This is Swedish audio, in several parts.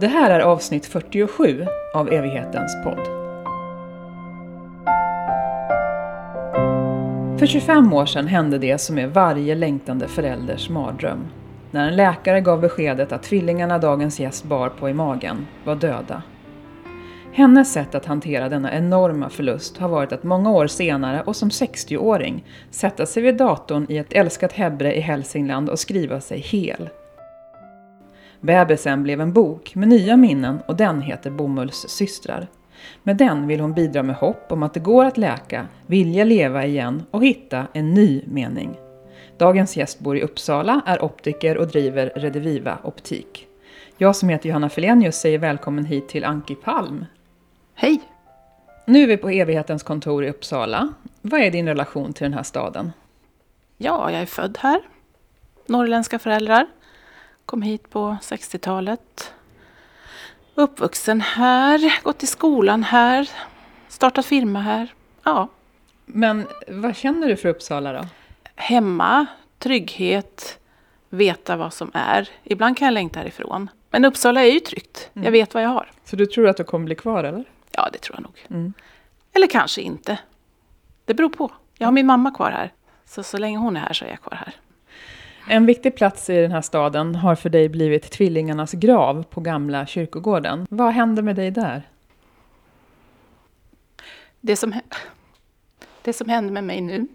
Det här är avsnitt 47 av Evighetens podd. För 25 år sedan hände det som är varje längtande förälders mardröm. När en läkare gav beskedet att tvillingarna dagens gäst bar på i magen var döda. Hennes sätt att hantera denna enorma förlust har varit att många år senare och som 60-åring sätta sig vid datorn i ett älskat Hebre i Hälsingland och skriva sig hel. Bebisen blev en bok med nya minnen och den heter Bomullssystrar. Med den vill hon bidra med hopp om att det går att läka, vilja leva igen och hitta en ny mening. Dagens gäst bor i Uppsala, är optiker och driver Rediviva Optik. Jag som heter Johanna Felenius säger välkommen hit till Anki Palm. Hej! Nu är vi på Evighetens kontor i Uppsala. Vad är din relation till den här staden? Ja, jag är född här. Norrländska föräldrar. Kom hit på 60-talet. Uppvuxen här, gått i skolan här, startat firma här. Ja. Men vad känner du för Uppsala då? Hemma, trygghet, veta vad som är. Ibland kan jag längta härifrån. Men Uppsala är ju tryggt. Jag vet vad jag har. Så du tror att du kommer bli kvar eller? Ja, det tror jag nog. Eller kanske inte. Det beror på. Jag har min mamma kvar här. Så så länge hon är här så är jag kvar här. En viktig plats i den här staden har för dig blivit tvillingarnas grav på gamla kyrkogården. Vad hände med dig där? Det som, det som händer med mig nu,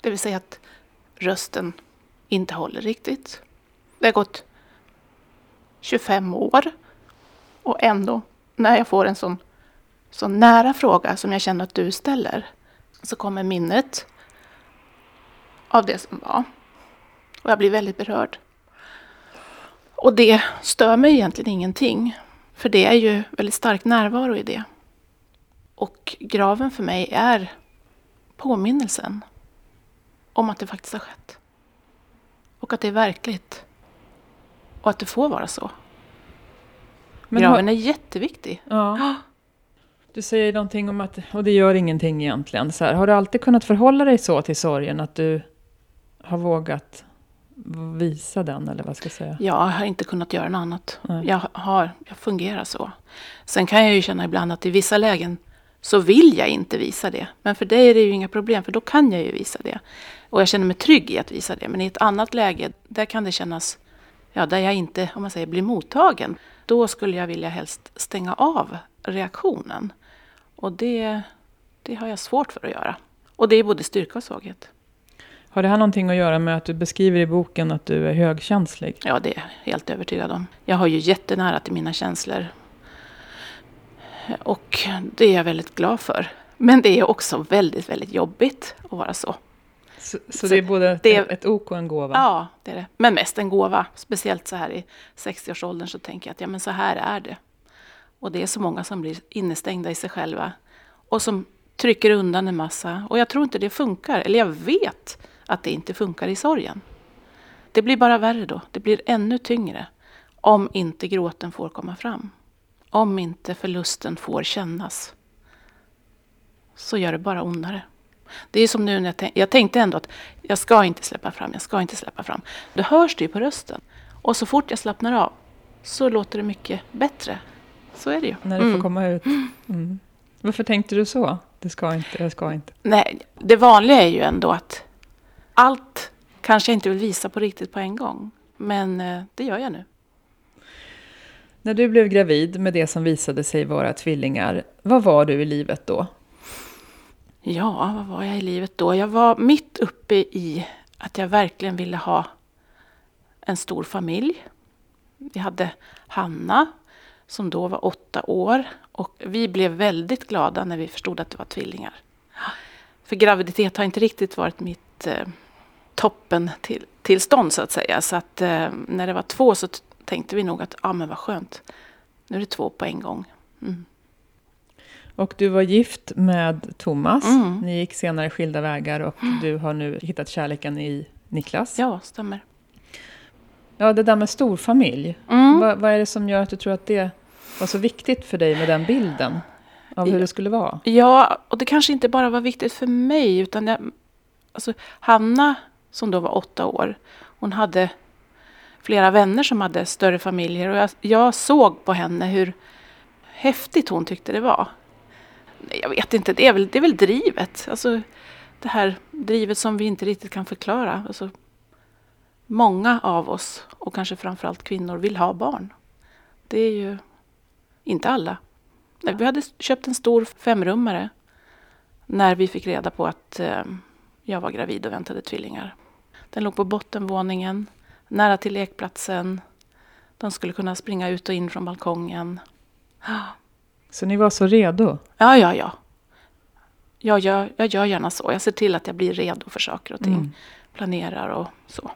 det vill säga att rösten inte håller riktigt. Det har gått 25 år och ändå när jag får en sån, sån nära fråga som jag känner att du ställer så kommer minnet av det som var. Och jag blir väldigt berörd. Och det stör mig egentligen ingenting. För det är ju väldigt stark närvaro i det. Och graven för mig är påminnelsen om att det faktiskt har skett. Och att det är verkligt. Och att det får vara så. Men graven har- är jätteviktig. Ja. Du säger någonting om att, och det gör ingenting egentligen. Så här, har du alltid kunnat förhålla dig så till sorgen att du har vågat visa den, eller vad ska jag säga? Jag har inte kunnat göra något annat. Nej. Jag, har, jag fungerar så. Sen kan jag ju känna ibland att i vissa lägen så vill jag inte visa det. Men för dig är det ju inga problem, för då kan jag ju visa det. Och jag känner mig trygg i att visa det. Men i ett annat läge, där kan det kännas, ja, där jag inte, om man säger, blir mottagen. Då skulle jag vilja helst stänga av reaktionen. Och det, det har jag svårt för att göra. Och det är både styrka och svaghet. Har det här någonting att göra med att du beskriver i boken att du är högkänslig? Ja, det är jag helt övertygad om. Jag har ju jättenära till mina känslor. Och det är jag väldigt glad för. Men det är också väldigt, väldigt jobbigt att vara så. Så, så, det är både det- ett, ett ok och en gåva? Ja, det är det. Men mest en gåva. Speciellt så här i 60-årsåldern så tänker jag att ja, men så här är det. Och det är så många som blir innestängda i sig själva. Och som trycker undan en massa. Och jag tror inte det funkar. Eller jag vet att det inte funkar i sorgen. Det blir bara värre då. Det blir ännu tyngre. Om inte gråten får komma fram. Om inte förlusten får kännas. Så gör det bara ondare. Det är som nu när jag, tänk, jag tänkte ändå att jag ska inte släppa fram, jag ska inte släppa fram. Det hörs det ju på rösten. Och så fort jag slappnar av så låter det mycket bättre. Så är det ju. När det får Mm. komma ut? Mm. Varför tänkte du så? Det ska inte, jag ska inte. Nej, det vanliga är ju ändå att allt kanske jag inte vill visa på riktigt på en gång. Men eh, det gör jag nu. När du blev gravid med det som visade sig vara tvillingar, vad var du i livet då? Ja, vad var jag i livet då? Jag var mitt uppe i att jag verkligen ville ha en stor familj. Vi hade Hanna som då var åtta år och vi blev väldigt glada när vi förstod att det var tvillingar. För graviditet har inte riktigt varit mitt eh, toppen till, tillstånd så att säga. Så att eh, när det var två så tänkte vi nog att, ja ah, men vad skönt. Nu är det två på en gång. Mm. Och du var gift med Thomas. Mm. Ni gick senare skilda vägar och du har nu hittat kärleken i Niklas. Ja, stämmer. Ja, det där med storfamilj. Mm. Vad, vad är det som gör att du tror att det var så viktigt för dig med den bilden? Av hur det skulle vara? Ja, och det kanske inte bara var viktigt för mig, utan jag, alltså, Hanna som då var åtta år. Hon hade flera vänner som hade större familjer och jag, jag såg på henne hur häftigt hon tyckte det var. Jag vet inte, det är väl, det är väl drivet. Alltså, det här drivet som vi inte riktigt kan förklara. Alltså, många av oss, och kanske framförallt kvinnor, vill ha barn. Det är ju inte alla. Vi hade köpt en stor femrummare när vi fick reda på att eh, jag var gravid och väntade tvillingar. Den låg på bottenvåningen, nära till lekplatsen. De skulle kunna springa ut och in från balkongen. Så ni var så redo? Ja, ja, ja. Jag gör, jag gör gärna så. Jag ser till att jag blir redo för saker och ting. Mm. Planerar och så.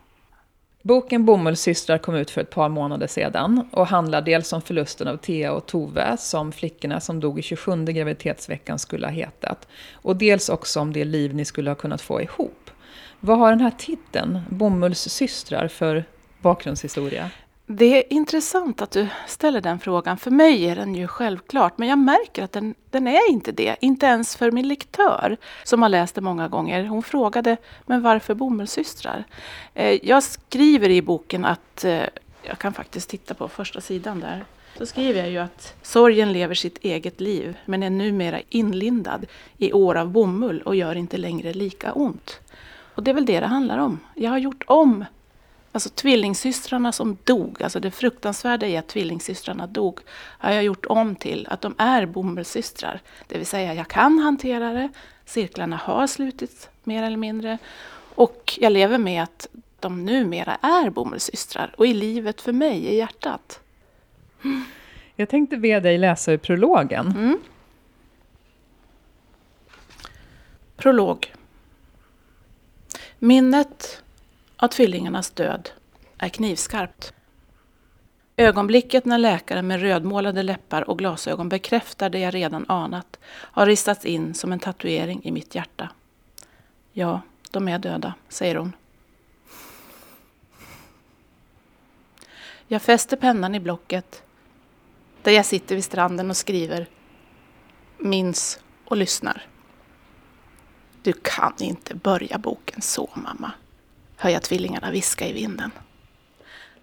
Boken Bomullssystrar kom ut för ett par månader sedan och handlar dels om förlusten av Thea och Tove, som flickorna som dog i 27 graviditetsveckan skulle ha hetat, och dels också om det liv ni skulle ha kunnat få ihop. Vad har den här titeln, Bomullssystrar, för bakgrundshistoria? Det är intressant att du ställer den frågan. För mig är den ju självklart, men jag märker att den, den är inte det. Inte ens för min lektör, som har läst det många gånger. Hon frågade, men varför bomullssystrar? Eh, jag skriver i boken att, eh, jag kan faktiskt titta på första sidan där. Så skriver jag ju att sorgen lever sitt eget liv, men är numera inlindad i år av bomull och gör inte längre lika ont. Och det är väl det det handlar om. Jag har gjort om Alltså tvillingsystrarna som dog, alltså det fruktansvärda i att tvillingsystrarna dog, har jag gjort om till att de är bomullssystrar. Det vill säga, jag kan hantera det, cirklarna har slutits mer eller mindre och jag lever med att de numera är bomullssystrar och i livet för mig, i hjärtat. Jag tänkte be dig läsa ur prologen. Mm. Prolog. Minnet av tvillingarnas död är knivskarpt. Ögonblicket när läkaren med rödmålade läppar och glasögon bekräftar det jag redan anat har ristats in som en tatuering i mitt hjärta. Ja, de är döda, säger hon. Jag fäster pennan i blocket där jag sitter vid stranden och skriver Minns och lyssnar. Du kan inte börja boken så, mamma hör jag tvillingarna viska i vinden.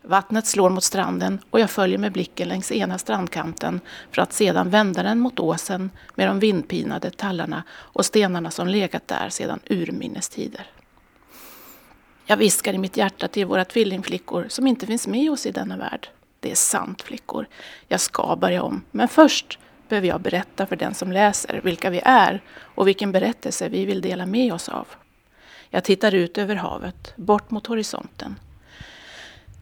Vattnet slår mot stranden och jag följer med blicken längs ena strandkanten för att sedan vända den mot åsen med de vindpinade tallarna och stenarna som legat där sedan urminnes tider. Jag viskar i mitt hjärta till våra tvillingflickor som inte finns med oss i denna värld. Det är sant flickor. Jag ska börja om. Men först behöver jag berätta för den som läser vilka vi är och vilken berättelse vi vill dela med oss av. Jag tittar ut över havet, bort mot horisonten.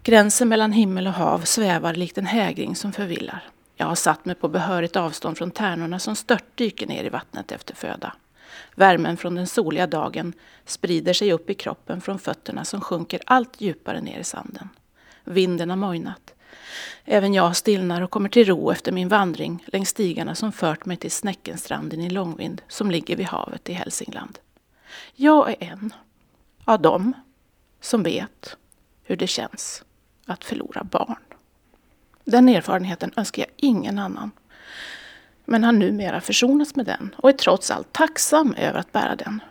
Gränsen mellan himmel och hav svävar likt en hägring som förvillar. Jag har satt mig på behörigt avstånd från tärnorna som störtdyker ner i vattnet efter föda. Värmen från den soliga dagen sprider sig upp i kroppen från fötterna som sjunker allt djupare ner i sanden. Vinden har mojnat. Även jag stillnar och kommer till ro efter min vandring längs stigarna som fört mig till Snäckenstranden i Långvind som ligger vid havet i Hälsingland. Jag är en av dem som vet hur det känns att förlora barn. Den erfarenheten önskar jag ingen annan. Men har numera försonats med den och är trots allt tacksam över att bära den.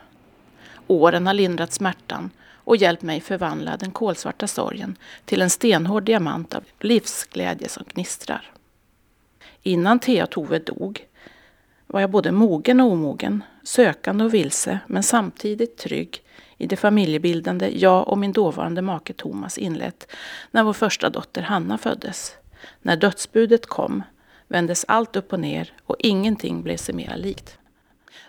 Åren har lindrat smärtan och hjälpt mig förvandla den kolsvarta sorgen till en stenhård diamant av livsglädje som gnistrar. Innan Thea och Tove dog var jag både mogen och omogen, sökande och vilse, men samtidigt trygg i det familjebildande jag och min dåvarande make Thomas inlett när vår första dotter Hanna föddes. När dödsbudet kom vändes allt upp och ner och ingenting blev sig mera likt.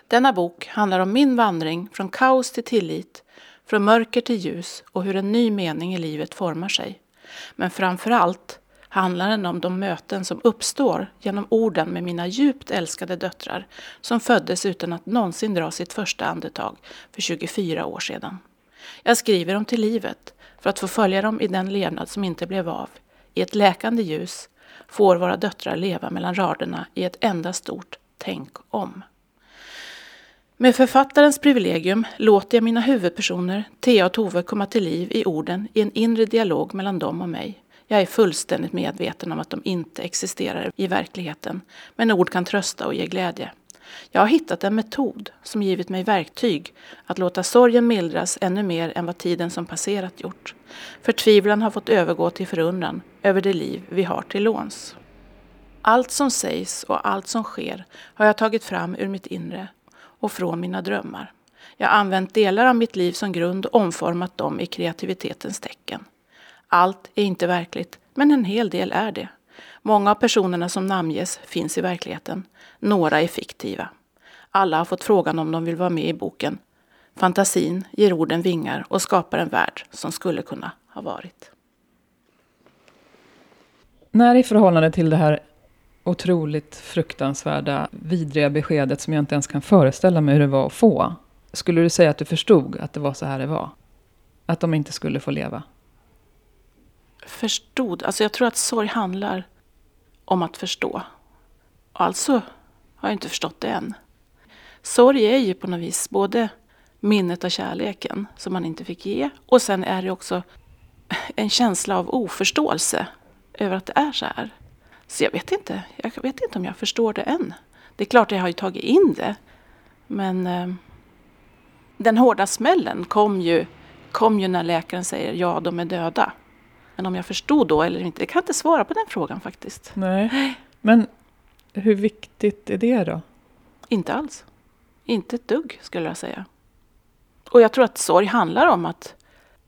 Denna bok handlar om min vandring från kaos till tillit, från mörker till ljus och hur en ny mening i livet formar sig. Men framför allt handlar den om de möten som uppstår genom orden med mina djupt älskade döttrar som föddes utan att någonsin dra sitt första andetag för 24 år sedan. Jag skriver dem till livet för att få följa dem i den levnad som inte blev av. I ett läkande ljus får våra döttrar leva mellan raderna i ett enda stort tänk om. Med författarens privilegium låter jag mina huvudpersoner, Thea och Tove, komma till liv i orden i en inre dialog mellan dem och mig. Jag är fullständigt medveten om att de inte existerar i verkligheten, men ord kan trösta och ge glädje. Jag har hittat en metod som givit mig verktyg att låta sorgen mildras ännu mer än vad tiden som passerat gjort. Förtvivlan har fått övergå till förundran över det liv vi har till låns. Allt som sägs och allt som sker har jag tagit fram ur mitt inre och från mina drömmar. Jag har använt delar av mitt liv som grund och omformat dem i kreativitetens tecken. Allt är inte verkligt, men en hel del är det. Många av personerna som namnges finns i verkligheten. Några är fiktiva. Alla har fått frågan om de vill vara med i boken. Fantasin ger orden vingar och skapar en värld som skulle kunna ha varit. När i förhållande till det här otroligt fruktansvärda, vidriga beskedet som jag inte ens kan föreställa mig hur det var att få. Skulle du säga att du förstod att det var så här det var? Att de inte skulle få leva? Förstod? Alltså jag tror att sorg handlar om att förstå. Alltså har jag inte förstått det än. Sorg är ju på något vis både minnet av kärleken som man inte fick ge och sen är det också en känsla av oförståelse över att det är så här. Så jag vet inte. Jag vet inte om jag förstår det än. Det är klart jag har ju tagit in det. Men eh, den hårda smällen kom ju, kom ju när läkaren säger ja, de är döda. Men om jag förstod då eller inte, jag kan inte svara på den frågan faktiskt. Nej. Men hur viktigt är det då? Inte alls. Inte ett dugg skulle jag säga. Och jag tror att sorg handlar om att,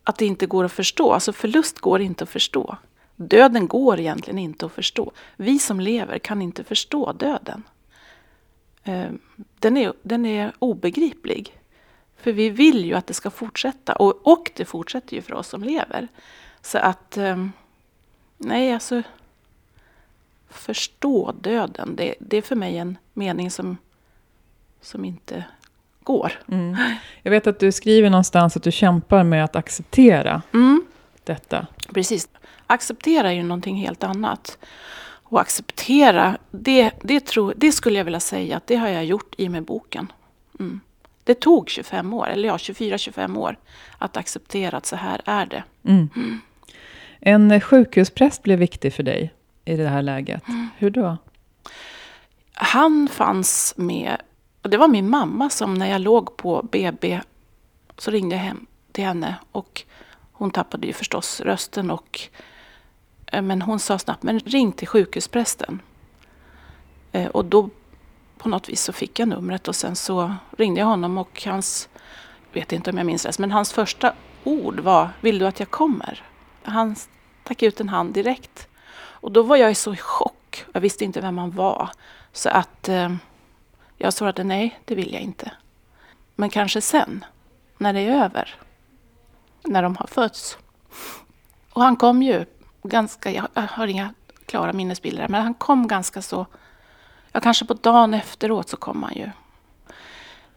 att det inte går att förstå. Alltså förlust går inte att förstå. Döden går egentligen inte att förstå. Vi som lever kan inte förstå döden. Eh, den är, den är obegriplig. För vi vill ju att det ska fortsätta. Och, och det fortsätter ju för oss som lever. Så att... Eh, nej, alltså... Förstå döden, det, det är för mig en mening som, som inte går. Mm. Jag vet att du skriver någonstans att du kämpar med att acceptera mm. detta. Precis acceptera är ju någonting helt annat. Och acceptera, det, det, tro, det skulle jag vilja säga att det har jag gjort i med boken. Mm. Det tog 25 år, eller ja, 24-25 år att acceptera att så här är det. Mm. En sjukhuspräst blev viktig för dig i det här läget. Mm. Hur då? Han fanns med. Och det var min mamma som när jag låg på BB så ringde jag hem till henne. Och hon tappade ju förstås rösten och eh, men hon sa snabbt, men ring till sjukhusprästen. Eh, och då på något vis så fick jag numret och sen så ringde jag honom och hans, jag vet inte om jag minns rätt, men hans första ord var, vill du att jag kommer? Han stack ut en hand direkt. Och då var jag så i chock, jag visste inte vem han var. Så att eh, jag svarade nej, det vill jag inte. Men kanske sen, när det är över. När de har fötts. Och han kom ju ganska, jag har inga klara minnesbilder, men han kom ganska så, ja kanske på dagen efteråt så kom han ju.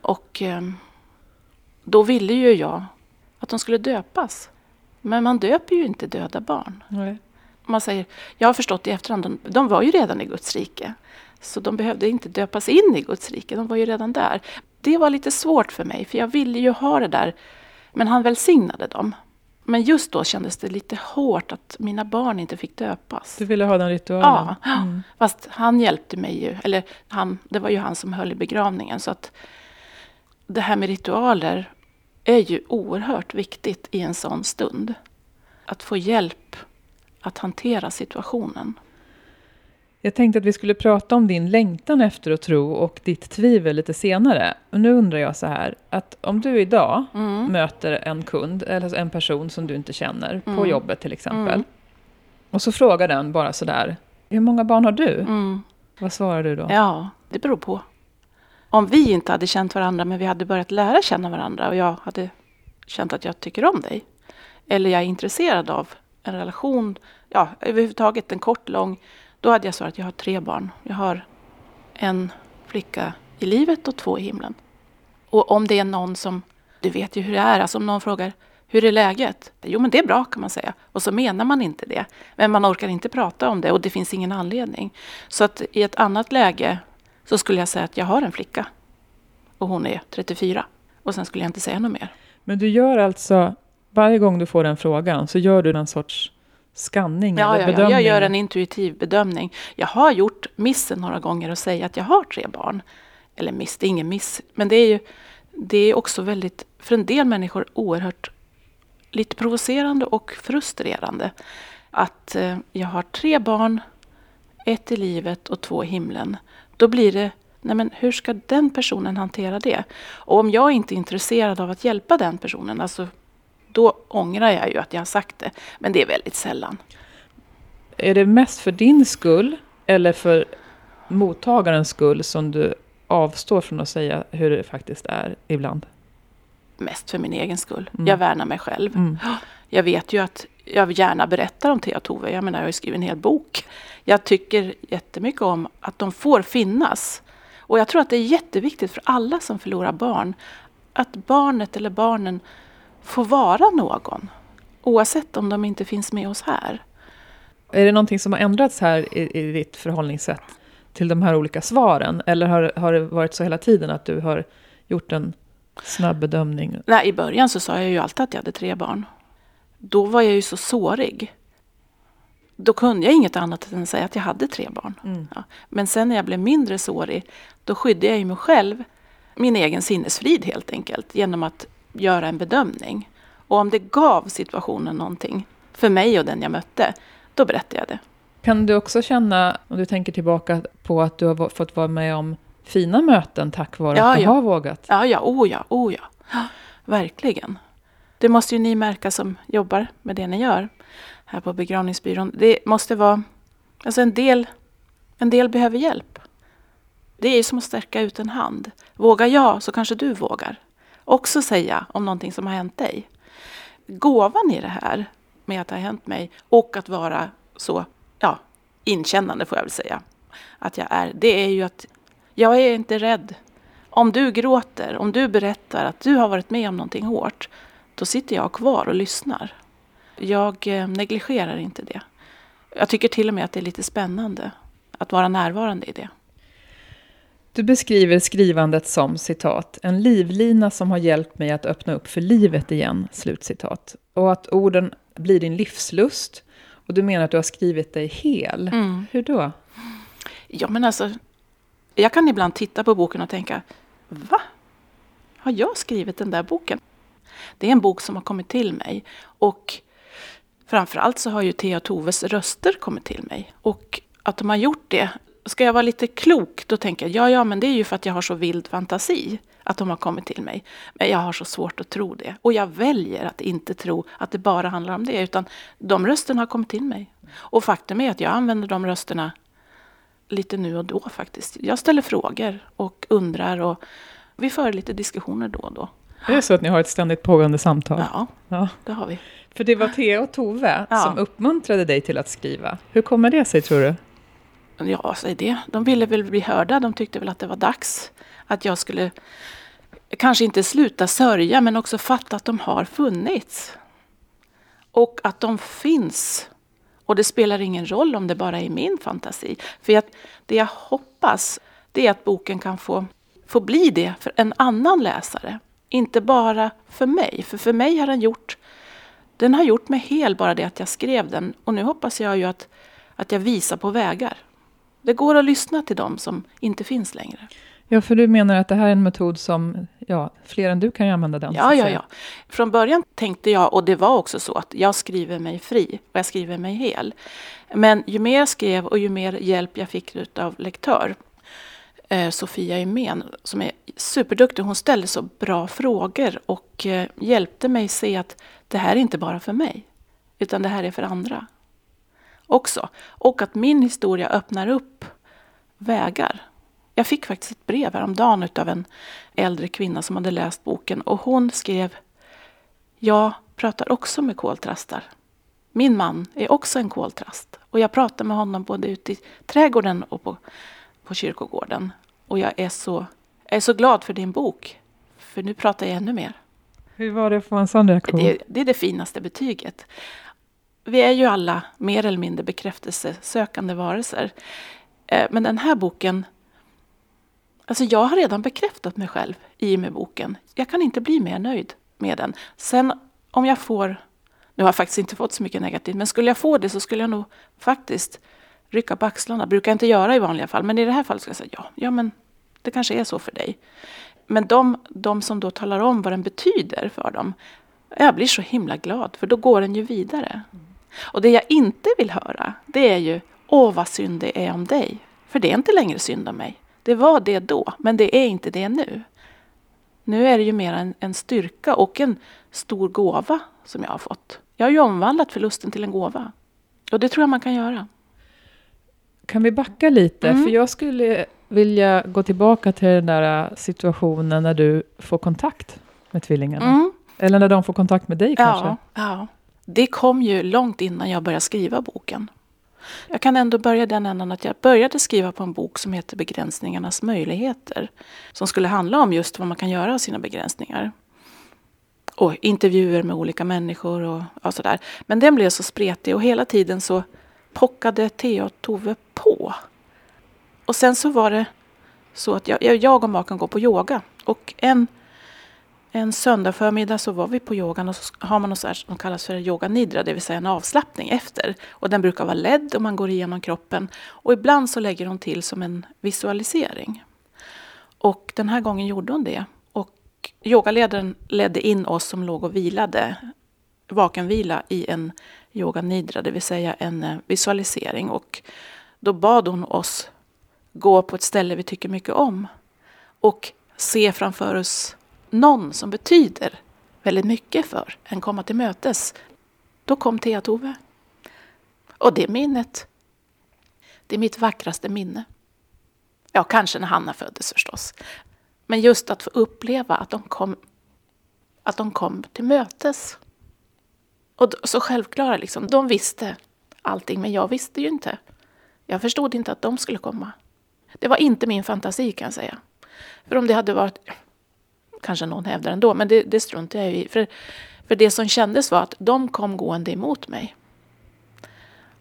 Och eh, då ville ju jag att de skulle döpas. Men man döper ju inte döda barn. Nej. Man säger, jag har förstått i efterhand, de, de var ju redan i Guds rike. Så de behövde inte döpas in i Guds rike, de var ju redan där. Det var lite svårt för mig, för jag ville ju ha det där. Men han välsignade dem. Men just då kändes det lite hårt att mina barn inte fick döpas. Du ville ha den ritualen? Ja, mm. fast han hjälpte mig ju. Eller han, det var ju han som höll i begravningen. Så att det här med ritualer är ju oerhört viktigt i en sån stund. Att få hjälp att hantera situationen. Jag tänkte att vi skulle prata om din längtan efter att tro och ditt tvivel lite senare. Och nu undrar jag så här, att om du idag mm. möter en kund, eller en person som du inte känner, mm. på jobbet till exempel. Mm. Och så frågar den bara sådär, hur många barn har du? Mm. Vad svarar du då? Ja, det beror på. Om vi inte hade känt varandra, men vi hade börjat lära känna varandra och jag hade känt att jag tycker om dig. Eller jag är intresserad av en relation, ja överhuvudtaget en kort, lång då hade jag svarat att jag har tre barn. Jag har en flicka i livet och två i himlen. Och om det är någon som, du vet ju hur det är, alltså om någon frågar hur är läget? Jo, men det är bra kan man säga. Och så menar man inte det. Men man orkar inte prata om det och det finns ingen anledning. Så att i ett annat läge så skulle jag säga att jag har en flicka. Och hon är 34. Och sen skulle jag inte säga något mer. Men du gör alltså, varje gång du får den frågan så gör du en sorts skanning ja, eller ja, bedömning? Ja, jag gör en intuitiv bedömning. Jag har gjort missen några gånger och säga att jag har tre barn. eller miss, det är ingen miss, men det är ju det är också väldigt, för en del människor, oerhört lite provocerande och frustrerande. Att eh, jag har tre barn, ett i livet och två i himlen. Då blir det, nej men hur ska den personen hantera det? Och om jag inte är intresserad av att hjälpa den personen, alltså, då ångrar jag ju att jag har sagt det. Men det är väldigt sällan. Är det mest för din skull eller för mottagarens skull som du avstår från att säga hur det faktiskt är ibland? Mest för min egen skull. Mm. Jag värnar mig själv. Mm. Jag vet ju att jag gärna berättar om Thea och Tove. Jag menar, jag har ju skrivit en hel bok. Jag tycker jättemycket om att de får finnas. Och jag tror att det är jätteviktigt för alla som förlorar barn att barnet eller barnen får vara någon. Oavsett om de inte finns med oss här. Är det någonting som har ändrats här i, i ditt förhållningssätt till de här olika svaren? Eller har, har det varit så hela tiden att du har gjort en snabb bedömning? Nej, I början så sa jag ju alltid att jag hade tre barn. Då var jag ju så sårig. Då kunde jag inget annat än säga att jag hade tre barn. Mm. Ja. Men sen när jag blev mindre sårig, då skydde jag ju mig själv, min egen sinnesfrid helt enkelt, genom att göra en bedömning. Och om det gav situationen någonting, för mig och den jag mötte, då berättade jag det. Kan du också känna, om du tänker tillbaka på att du har fått vara med om fina möten tack vare Ja, att du ja. har vågat? Ja, ja, oh ja, oh ja. Verkligen. Det måste ju ni märka som jobbar med det ni gör här på begravningsbyrån. Det måste vara, alltså en del, en del behöver hjälp. Det är som att sträcka ut en hand. Vågar jag så kanske du vågar. Också säga om någonting som har hänt dig. Gåvan i det här med att det har hänt mig och att vara så ja, inkännande får jag väl säga att jag är. Det är ju att jag är inte rädd. Om du gråter, om du berättar att du har varit med om någonting hårt, då sitter jag kvar och lyssnar. Jag eh, negligerar inte det. Jag tycker till och med att det är lite spännande att vara närvarande i det. Du beskriver skrivandet som citat, en livlina som har hjälpt mig att öppna upp för livet igen, slutcitat. Och att orden blir din livslust. Och du menar att du har skrivit dig hel. Mm. Hur då? Ja, men alltså, jag kan ibland titta på boken och tänka, va? Har jag skrivit den där boken? Det är en bok som har kommit till mig. Och framförallt så har ju Thea och Toves röster kommit till mig. Och att de har gjort det, ska jag vara lite klok, då tänker jag, ja, ja, men det är ju för att jag har så vild fantasi att de har kommit till mig. Men jag har så svårt att tro det. Och jag väljer att inte tro att det bara handlar om det, utan de rösterna har kommit till mig. Och faktum är att jag använder de rösterna lite nu och då faktiskt. Jag ställer frågor och undrar och vi för lite diskussioner då och då. Är det så att ni har ett ständigt pågående samtal? Ja, Ja. det har vi. För det var Thea och Tove Ja. som uppmuntrade dig till att skriva. Hur kommer det sig tror du? Ja, säg det. De ville väl bli hörda. De tyckte väl att det var dags att jag skulle kanske inte sluta sörja, men också fatta att de har funnits. Och att de finns. Och det spelar ingen roll om det bara är min fantasi. För jag, det jag hoppas, det är att boken kan få, få bli det för en annan läsare. Inte bara för mig. För för mig har den gjort, den har gjort mig hel, bara det att jag skrev den. Och nu hoppas jag ju att, att jag visar på vägar. Det går att lyssna till dem som inte finns längre. Ja, för du menar att det här är en metod som ja, fler än du kan använda den. Ja, ja, ja. Från början tänkte jag, och det var också så, att jag skriver mig fri och jag skriver mig hel. Men ju mer jag skrev och ju mer hjälp jag fick av lektör, Eh, Sofia Imén, som är superduktig, hon ställde så bra frågor och eh, hjälpte mig se att det här är inte bara för mig, utan det här är för andra också. Och att min historia öppnar upp vägar. Jag fick faktiskt ett brev häromdagen av en äldre kvinna som hade läst boken och hon skrev Jag pratar också med koltrastar. Min man är också en koltrast och jag pratar med honom både ute i trädgården och på, på kyrkogården. Och jag är, så, jag är så glad för din bok, för nu pratar jag ännu mer. Hur var det att få en sån reaktion? Det, det är det finaste betyget. Vi är ju alla mer eller mindre bekräftelsesökande varelser. Eh, Men den här boken, alltså jag har redan bekräftat mig själv i och med boken. Jag kan inte bli mer nöjd med den. Sen om jag får, nu har jag faktiskt inte fått så mycket negativt, men skulle jag få det så skulle jag nog faktiskt rycka på axlarna. brukar jag inte göra i vanliga fall, men i det här fallet ska jag säga ja, ja men det kanske är så för dig. Men de, de som då talar om vad den betyder för dem, jag blir så himla glad, för då går den ju vidare. Och det jag inte vill höra, det är ju Åh, vad synd det är om dig. För det är inte längre synd om mig. Det var det då, men det är inte det nu. Nu är det ju mer en, en styrka och en stor gåva som jag har fått. Jag har ju omvandlat förlusten till en gåva. Och det tror jag man kan göra. Kan vi backa lite? Mm. För jag skulle vilja gå tillbaka till den där situationen när du får kontakt med tvillingarna. Mm. Eller när de får kontakt med dig kanske. Ja, ja. Det kom ju långt innan jag började skriva boken. Jag kan ändå börja den ändan att jag började skriva på en bok som heter Begränsningarnas möjligheter. Som skulle handla om just vad man kan göra av sina begränsningar. Och intervjuer med olika människor och, och sådär. Men den blev så spretig och hela tiden så pockade Thea och Tove på. Och sen så var det så att jag, jag och maken går på yoga. Och en en söndag förmiddag så var vi på yogan och så har man något så här som kallas för yoga nidra, det vill säga en avslappning efter. Och den brukar vara ledd och man går igenom kroppen. Och ibland så lägger hon till som en visualisering. Och den här gången gjorde hon det. Och yogaledaren ledde in oss som låg och vilade, vakenvila i en yoga nidra, det vill säga en eh, visualisering. Och då bad hon oss gå på ett ställe vi tycker mycket om. Och se framför oss någon som betyder väldigt mycket för en komma till mötes. Då kom Thea Tove. Och det minnet, det är mitt vackraste minne. Ja, kanske när Hanna föddes förstås. Men just att få uppleva att de kom, att de kom till mötes. Och så självklara liksom, de visste allting, men jag visste ju inte. Jag förstod inte att de skulle komma. Det var inte min fantasi kan jag säga. För om det hade varit, kanske någon hävdar ändå, men det, det struntar jag i. För, för det som kändes var att de kom gående emot mig.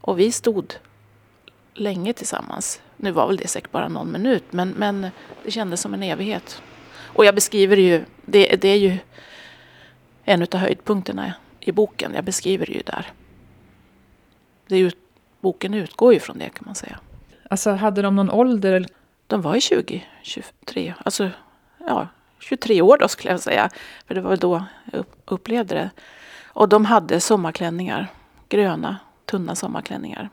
Och vi stod länge tillsammans. Nu var väl det säkert bara någon minut, men, men det kändes som en evighet. Och jag beskriver det ju, det, det är ju en av höjdpunkterna i boken. Jag beskriver det ju där. Det är ju, boken utgår ju från det kan man säga. Alltså hade de någon ålder? De var ju 20, 23, alltså ja, 23 år då skulle jag säga. För det var väl då jag upplevde det. Och de hade sommarklänningar. Gröna, tunna sommarklänningar.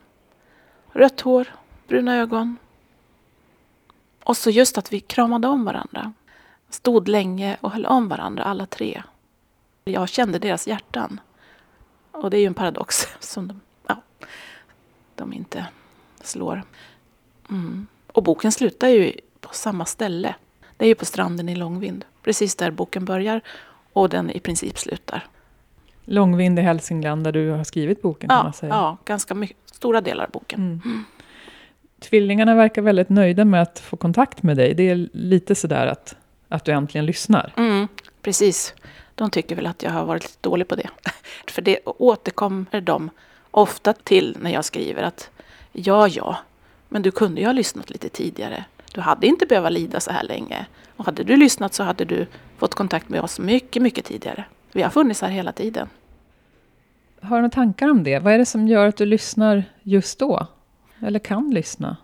Rött hår, bruna ögon. Och så just att vi kramade om varandra. Stod länge och höll om varandra alla tre. Jag kände deras hjärtan. Och det är ju en paradox som de, ja, de inte slår. Mm. Och boken slutar ju på samma ställe. Det är ju på stranden i Långvind. Precis där boken börjar och den i princip slutar. Långvind i Hälsingland där du har skrivit boken kan Ja, man säga. ja ganska mycket, stora delar av boken. Mm. Tvillingarna verkar väldigt nöjda med att få kontakt med dig. Det är lite sådär att, att du äntligen lyssnar. Mm, precis. De tycker väl att jag har varit lite dålig på det. För det återkommer de ofta till när jag skriver att ja, ja, men du kunde ju ha lyssnat lite tidigare. Du hade inte behövt lida så här länge. Och hade du lyssnat så hade du fått kontakt med oss mycket, mycket tidigare. Vi har funnits här hela tiden. Har du några tankar om det? Vad är det som gör att du lyssnar just då? Eller kan lyssna?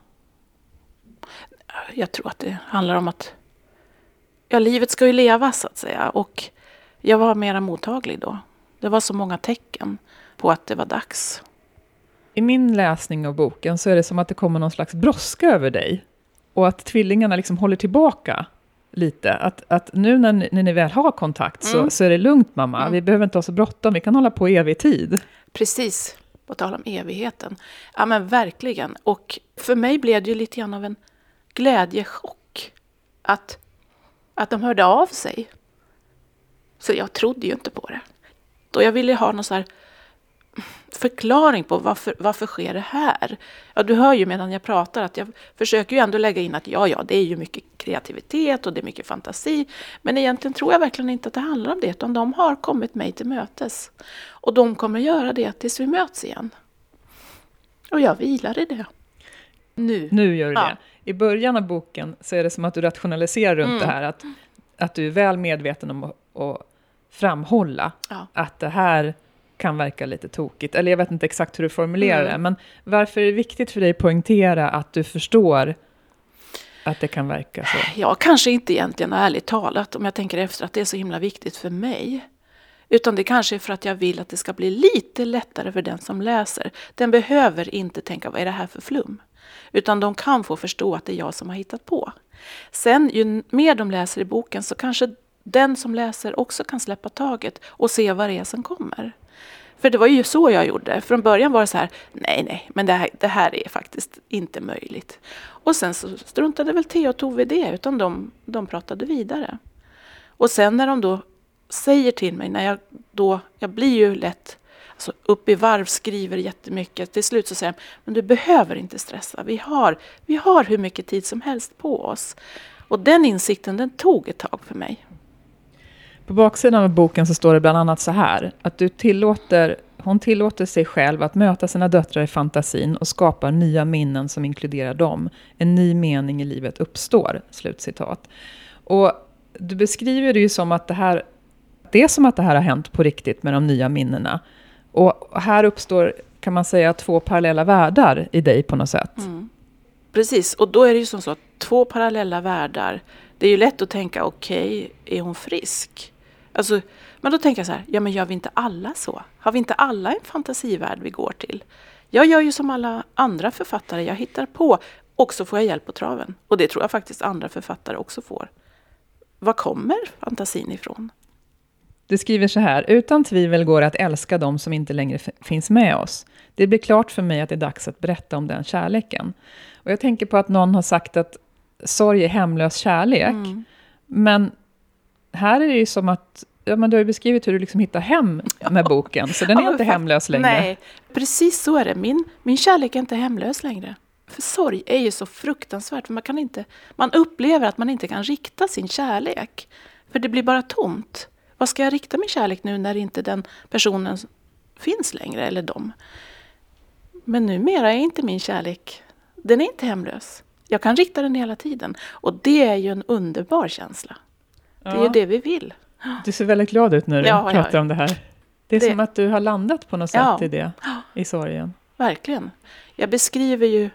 Jag tror att det handlar om att ja, livet ska ju levas så att säga. Och jag var mera mottaglig då. Det var så många tecken på att det var dags. I min läsning av boken så är det som att det kommer någon slags brådska över dig. Och att tvillingarna liksom håller tillbaka lite. Att, att nu när ni, när ni väl har kontakt så, Mm. så är det lugnt mamma. Mm. Vi behöver inte ha så bråttom. Vi kan hålla på i evig tid. Precis, på tal om evigheten. Ja men verkligen. Och för mig blev det ju lite grann av en glädjechock. Att, att de hörde av sig. Så jag trodde ju inte på det. Och jag ville ha någon så här förklaring på varför, varför sker det här? Ja, du hör ju medan jag pratar att jag försöker ju ändå lägga in att ja, ja, det är ju mycket kreativitet och det är mycket fantasi. Men egentligen tror jag verkligen inte att det handlar om det, utan de har kommit mig till mötes. Och de kommer göra det tills vi möts igen. Och jag vilar i det. Nu. Nu gör du Ja. det. I början av boken så är det som att du rationaliserar runt Mm. det här. Att, att du är väl medveten om att, att framhålla Ja. att det här kan verka lite tokigt. Eller jag vet inte exakt hur du formulerar Mm. det. Men varför är det viktigt för dig att poängtera att du förstår att det kan verka så? Ja, kanske inte egentligen ärligt talat om jag tänker efter att det är så himla viktigt för mig. Utan det kanske är för att jag vill att det ska bli lite lättare för den som läser. Den behöver inte tänka, vad är det här för flum? Utan de kan få förstå att det är jag som har hittat på. Sen ju mer de läser i boken så kanske den som läser också kan släppa taget och se vad det är som kommer. För det var ju så jag gjorde. Från början var det så här, nej, nej, men det här, det här är faktiskt inte möjligt. Och sen så struntade väl Theo och Tove i det, utan de, de pratade vidare. Och sen när de då säger till mig, när jag då, jag blir ju lätt alltså upp i varv, skriver jättemycket. Till slut så säger de, men du behöver inte stressa. Vi har, vi har hur mycket tid som helst på oss. Och den insikten, den tog ett tag för mig. På baksidan av boken så står det bland annat så här, att du tillåter, hon tillåter sig själv att möta sina döttrar i fantasin och skapar nya minnen som inkluderar dem. En ny mening i livet uppstår. Slutcitat. Och du beskriver det ju som att det här, det är som att det här har hänt på riktigt med de nya minnena. Och här uppstår, kan man säga, två parallella världar i dig på något sätt. Mm. Precis, och då är det ju som så att två parallella världar. Det är ju lätt att tänka, okej, okay, är hon frisk? Alltså, men då tänker jag så här, ja men gör vi inte alla så? Har vi inte alla en fantasivärld vi går till? Jag gör ju som alla andra författare, jag hittar på och så får jag hjälp på traven. Och det tror jag faktiskt andra författare också får. Var kommer fantasin ifrån? Du skriver så här, utan tvivel går det att älska dem som inte längre finns med oss. Det blir klart för mig att det är dags att berätta om den kärleken. Och jag tänker på att någon har sagt att sorg är hemlös kärlek. Mm. Men här är det ju som att ja, men du har beskrivit hur du liksom hittar hem med boken, så den är ja, inte hemlös längre. Nej, precis så är det. Min, min kärlek är inte hemlös längre. För sorg är ju så fruktansvärt, för man, kan inte, man upplever att man inte kan rikta sin kärlek. För det blir bara tomt. Vad ska jag rikta min kärlek nu när inte den personen finns längre, eller dem? Men numera är inte min kärlek, den är inte hemlös. Jag kan rikta den hela tiden. Och det är ju en underbar känsla. Det är ju det vi vill. Du ser väldigt glad ut när du ja, pratar ja. om det här. Det är det. som att du har landat på något sätt ja. i det, i sorgen. Verkligen. Jag beskriver ju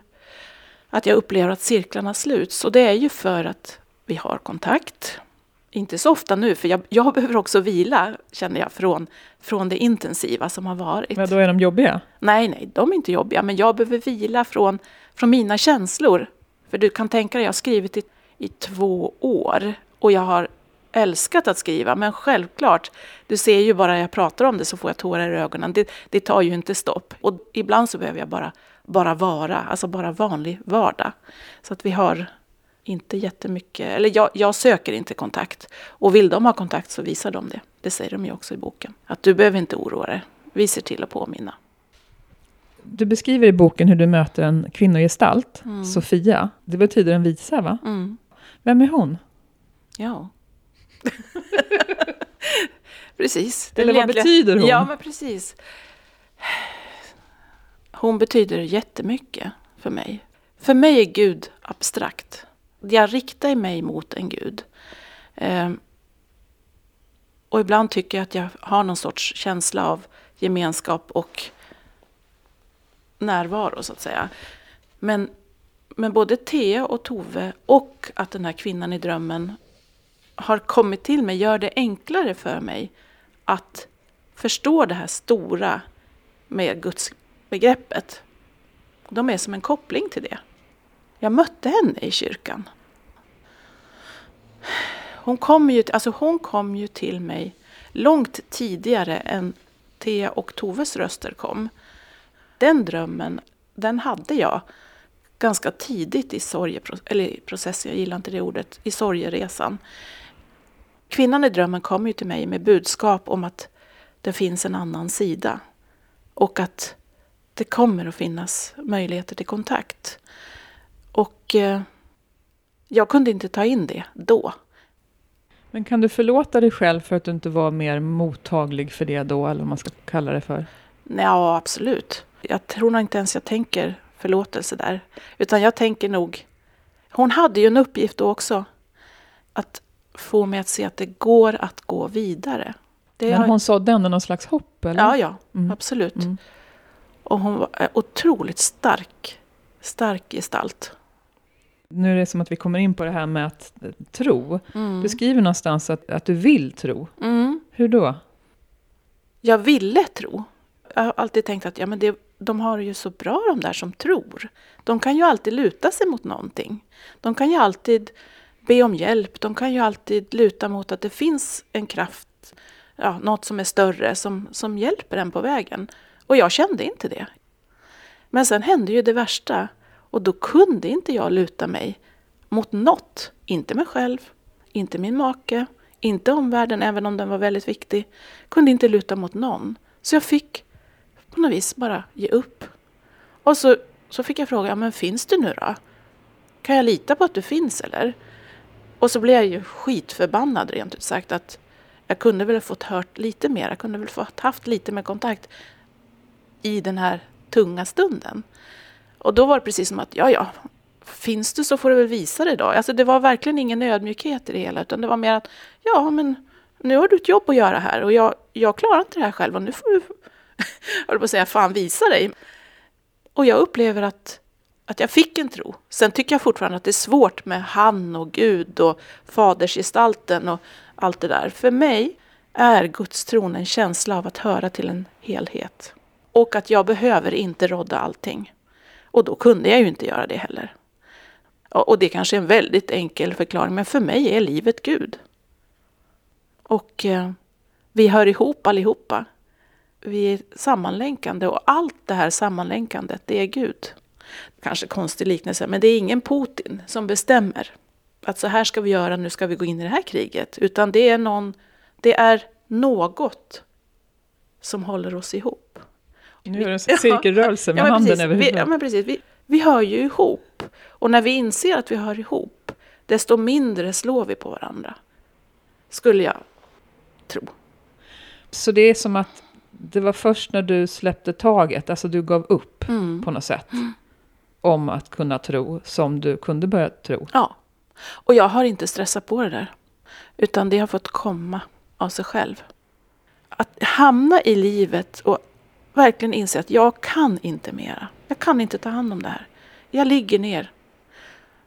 att jag upplever att cirklarna sluts. Och det är ju för att vi har kontakt. Inte så ofta nu, för jag, jag behöver också vila, känner jag, från, från det intensiva som har varit. Men då är de jobbiga? Nej, nej, de är inte jobbiga. Men jag behöver vila från, från mina känslor. För du kan tänka dig, jag har skrivit i, i två år. Och jag har älskat att skriva, men självklart, du ser ju bara när jag pratar om det så får jag tårar i ögonen. Det, det tar ju inte stopp. Och ibland så behöver jag bara, bara vara, alltså bara vanlig vardag. Så att vi har inte jättemycket, eller jag, jag söker inte kontakt. Och vill de ha kontakt så visar de det. Det säger de ju också i boken. Att du behöver inte oroa dig. Vi ser till att påminna. Du beskriver i boken hur du möter en kvinnogestalt, mm. Sofia. Det betyder en visa, va? Mm. Vem är hon? Ja, precis. Eller vad betyder hon? Ja, men precis. Hon betyder jättemycket för mig. För mig är Gud abstrakt. Jag riktar mig mot en Gud. Ehm, och ibland tycker jag att jag har någon sorts känsla av gemenskap och närvaro, så att säga. Men, men både Thea och Tove och att den här kvinnan i drömmen har kommit till mig gör det enklare för mig att förstå det här stora med gudsbegreppet. De är som en koppling till det. Jag mötte henne i kyrkan. Hon kom ju, alltså hon kom ju till mig långt tidigare än Thea och Toves röster kom. Den drömmen, den hade jag ganska tidigt i sorgeprocessen, eller processen, jag gillar inte det ordet, i sorgeresan. Kvinnan i drömmen kommer ju till mig med budskap om att det finns en annan sida. Och att det kommer att finnas möjligheter till kontakt. Och eh, jag kunde inte ta in det då. Men kan du förlåta dig själv för att du inte var mer mottaglig för det då, eller vad man ska kalla det för? Ja, absolut. Jag tror nog inte ens jag tänker förlåtelse där. Utan jag tänker nog... Hon hade ju en uppgift då också. Att få mig att se att det går att gå vidare. Det Men hon har... sådde ändå någon slags hopp? Eller? Ja, ja, mm. absolut. Mm. Och hon var otroligt stark, stark gestalt. Nu är det som att vi kommer in på det här med att eh, tro. Mm. Du skriver någonstans att, att du vill tro. Mm. Hur då? Jag ville tro. Jag har alltid tänkt att ja, men det, de har det ju så bra de där som tror. De kan ju alltid luta sig mot någonting. De kan ju alltid be om hjälp. De kan ju alltid luta mot att det finns en kraft, ja, något som är större, som, som hjälper en på vägen. Och jag kände inte det. Men sen hände ju det värsta. Och då kunde inte jag luta mig mot något. Inte mig själv, inte min make, inte omvärlden, även om den var väldigt viktig. Kunde inte luta mot någon. Så jag fick på något vis bara ge upp. Och så, så fick jag fråga, men finns du nu då? Kan jag lita på att du finns eller? Och så blev jag ju skitförbannad rent ut sagt att jag kunde väl ha fått hört lite mer. Jag kunde väl fått haft lite mer kontakt i den här tunga stunden. Och då var det precis som att, ja ja, finns du så får du väl visa dig då. Alltså det var verkligen ingen ödmjukhet i det hela, utan det var mer att, ja men nu har du ett jobb att göra här och jag, jag klarar inte det här själv och nu får du, jag på att säga, fan visa dig. Och jag upplever att, att jag fick en tro. Sen tycker jag fortfarande att det är svårt med han och Gud och fadersgestalten och allt det där. För mig är gudstron en känsla av att höra till en helhet. Och att jag behöver inte rodda allting. Och då kunde jag ju inte göra det heller. Och det är kanske är en väldigt enkel förklaring, men för mig är livet Gud. Och eh, vi hör ihop allihopa. Vi är sammanlänkande och allt det här sammanlänkandet, det är Gud. Kanske konstig liknelse, men det är ingen Putin som bestämmer att så här ska vi göra, nu ska vi gå in i det här kriget. Utan det är, någon, det är något som håller oss ihop. Nu är det en cirkelrörelse med ja, handen precis. över vi, huvudet. ja, men precis. Vi, vi hör ju ihop. Och när vi inser att vi hör ihop, desto mindre slår vi på varandra. Skulle jag tro. Så det är som att det var först när du släppte taget, alltså du gav upp Mm. på något sätt, om att kunna tro, som du kunde börja tro. Ja. Och jag har inte stressat på det där. Utan det har fått komma av sig själv. Att hamna i livet och verkligen inse att jag kan inte mera. Jag kan inte ta hand om det här. Jag ligger ner.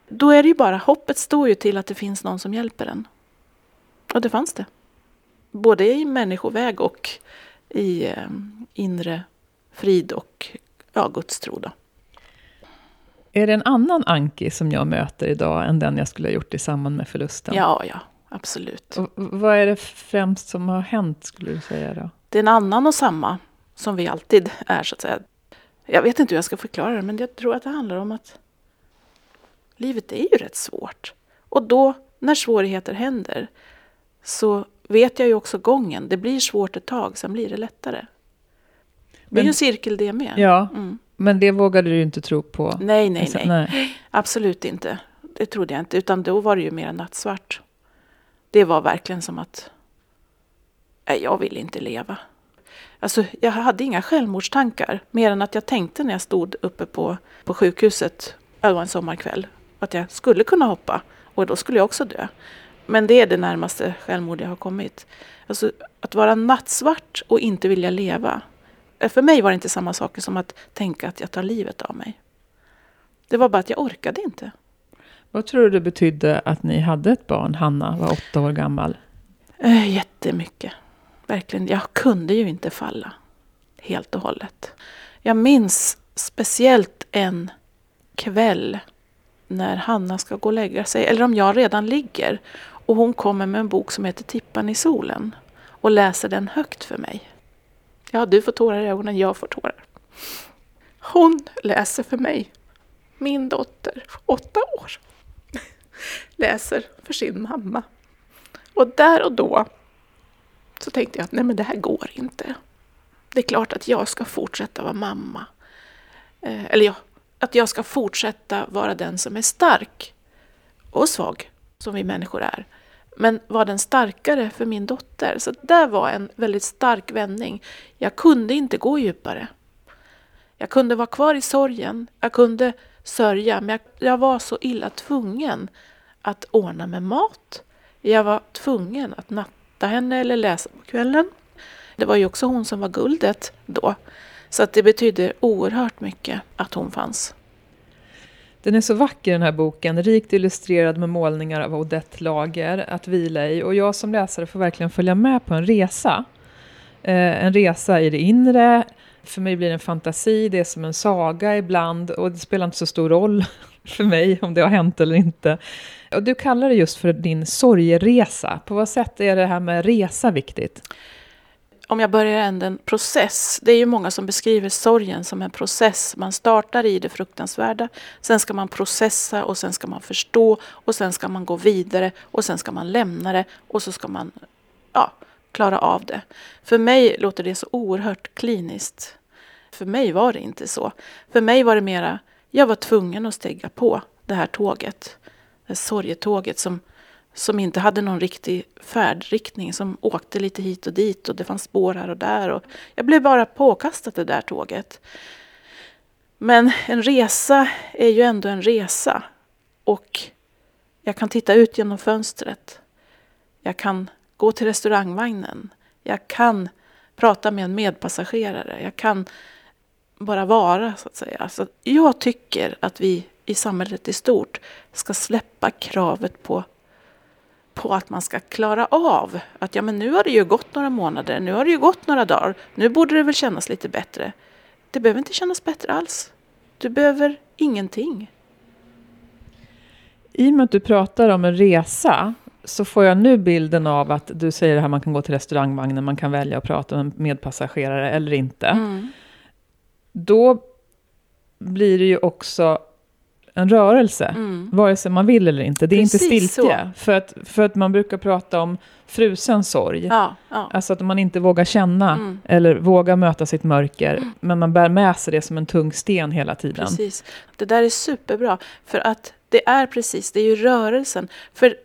Då är det ju bara, hoppet står ju till att det finns någon som hjälper en. Och det fanns det. Både i människoväg och i eh, inre frid och ja, Guds tro. Då. Är det en annan Anki som jag möter idag än den jag skulle ha gjort i samband med förlusten? Ja, ja, absolut. Och vad är det främst som har hänt, skulle du säga då? Det är en annan och samma som vi alltid är, så att säga. Jag vet inte hur jag ska förklara det, men jag tror att det handlar om att livet är ju rätt svårt. Och då, när svårigheter händer, så vet jag ju också gången. Det blir svårt ett tag, sen blir det lättare. Det är Men- ju en cirkel det med. Ja, Mm. Men det vågade du inte tro på? Nej, nej, Alltså, nej. nej. Absolut inte. Det trodde jag inte. Utan då var det ju mer nattsvart. Det var verkligen som att nej, jag vill inte leva. Alltså, jag hade inga självmordstankar. Mer än att jag tänkte när jag stod uppe på, på sjukhuset. Det var en sommarkväll. Att jag skulle kunna hoppa. Och då skulle jag också dö. Men det är det närmaste självmord jag har kommit. Alltså, att vara nattsvart och inte vilja leva. För mig var det inte samma sak som att tänka att jag tar livet av mig. Det var bara att jag orkade inte. Vad tror du det betydde att ni hade ett barn? Hanna var åtta år gammal. Eh, jättemycket. Verkligen. Jag kunde ju inte falla helt och hållet. Jag minns speciellt en kväll när Hanna ska gå och lägga sig, eller om jag redan ligger. Och hon kommer med en bok som heter Tippan i solen och läser den högt för mig. Ja, du får tårar i ögonen, jag får tårar. Hon läser för mig. Min dotter, åtta år, läser för sin mamma. Och där och då så tänkte jag att nej men det här går inte. Det är klart att jag ska fortsätta vara mamma. Eh, eller ja, att jag ska fortsätta vara den som är stark och svag, som vi människor är. Men var den starkare för min dotter. Så det var en väldigt stark vändning. Jag kunde inte gå djupare. Jag kunde vara kvar i sorgen, jag kunde sörja, men jag, jag var så illa tvungen att ordna med mat. Jag var tvungen att natta henne eller läsa på kvällen. Det var ju också hon som var guldet då. Så att det betydde oerhört mycket att hon fanns. Den är så vacker den här boken, rikt illustrerad med målningar av Odette Lager att vila i. Och jag som läsare får verkligen följa med på en resa. Eh, en resa i det inre. För mig blir det en fantasi, det är som en saga ibland. Och det spelar inte så stor roll för mig om det har hänt eller inte. Och du kallar det just för din sorgeresa. På vad sätt är det här med resa viktigt? Om jag börjar ändå en process. Det är ju många som beskriver sorgen som en process. Man startar i det fruktansvärda, sen ska man processa och sen ska man förstå och sen ska man gå vidare och sen ska man lämna det och så ska man ja, klara av det. För mig låter det så oerhört kliniskt. För mig var det inte så. För mig var det mera, jag var tvungen att stiga på det här tåget. Det här sorgetåget som som inte hade någon riktig färdriktning, som åkte lite hit och dit och det fanns spår här och där. Och jag blev bara påkastad det där tåget. Men en resa är ju ändå en resa. Och jag kan titta ut genom fönstret. Jag kan gå till restaurangvagnen. Jag kan prata med en medpassagerare. Jag kan bara vara, så att säga. Så jag tycker att vi i samhället i stort ska släppa kravet på på att man ska klara av att ja, men nu har det ju gått några månader, nu har det ju gått några dagar, nu borde det väl kännas lite bättre. Det behöver inte kännas bättre alls. Du behöver ingenting. I och med att du pratar om en resa så får jag nu bilden av att du säger det här man kan gå till restaurangvagnen, man kan välja att prata med medpassagerare eller inte. Mm. Då blir det ju också en rörelse, mm. vare sig man vill eller inte. Det är Precis inte stiltje. För att, för att man brukar prata om frusen sorg. Ja, ja. Alltså att man inte vågar känna mm. eller vågar möta sitt mörker. Mm. Men man bär med sig det som en tung sten hela tiden. Precis. Det där är superbra. För att det är precis, det är ju rörelsen. För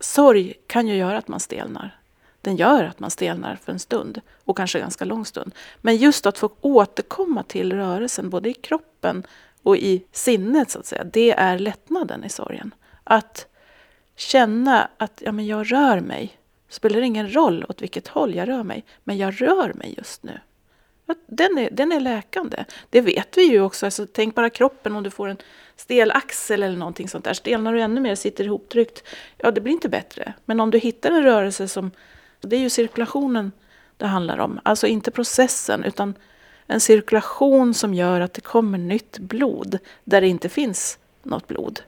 sorg kan ju göra att man stelnar. Den gör att man stelnar för en stund och kanske ganska lång stund. Men just att få återkomma till rörelsen både i kroppen och i sinnet så att säga, det är lättnaden i sorgen. Att känna att ja, men jag rör mig. Det spelar ingen roll åt vilket håll jag rör mig, men jag rör mig just nu. Den är, den är läkande. Det vet vi ju också. Alltså, tänk bara kroppen om du får en stel axel eller någonting sånt där. Stelnar du ännu mer, sitter ihoptryckt, ja det blir inte bättre. Men om du hittar en rörelse som, det är ju cirkulationen det handlar om. Alltså inte processen utan en cirkulation som gör att det kommer nytt blod där det inte finns något blod.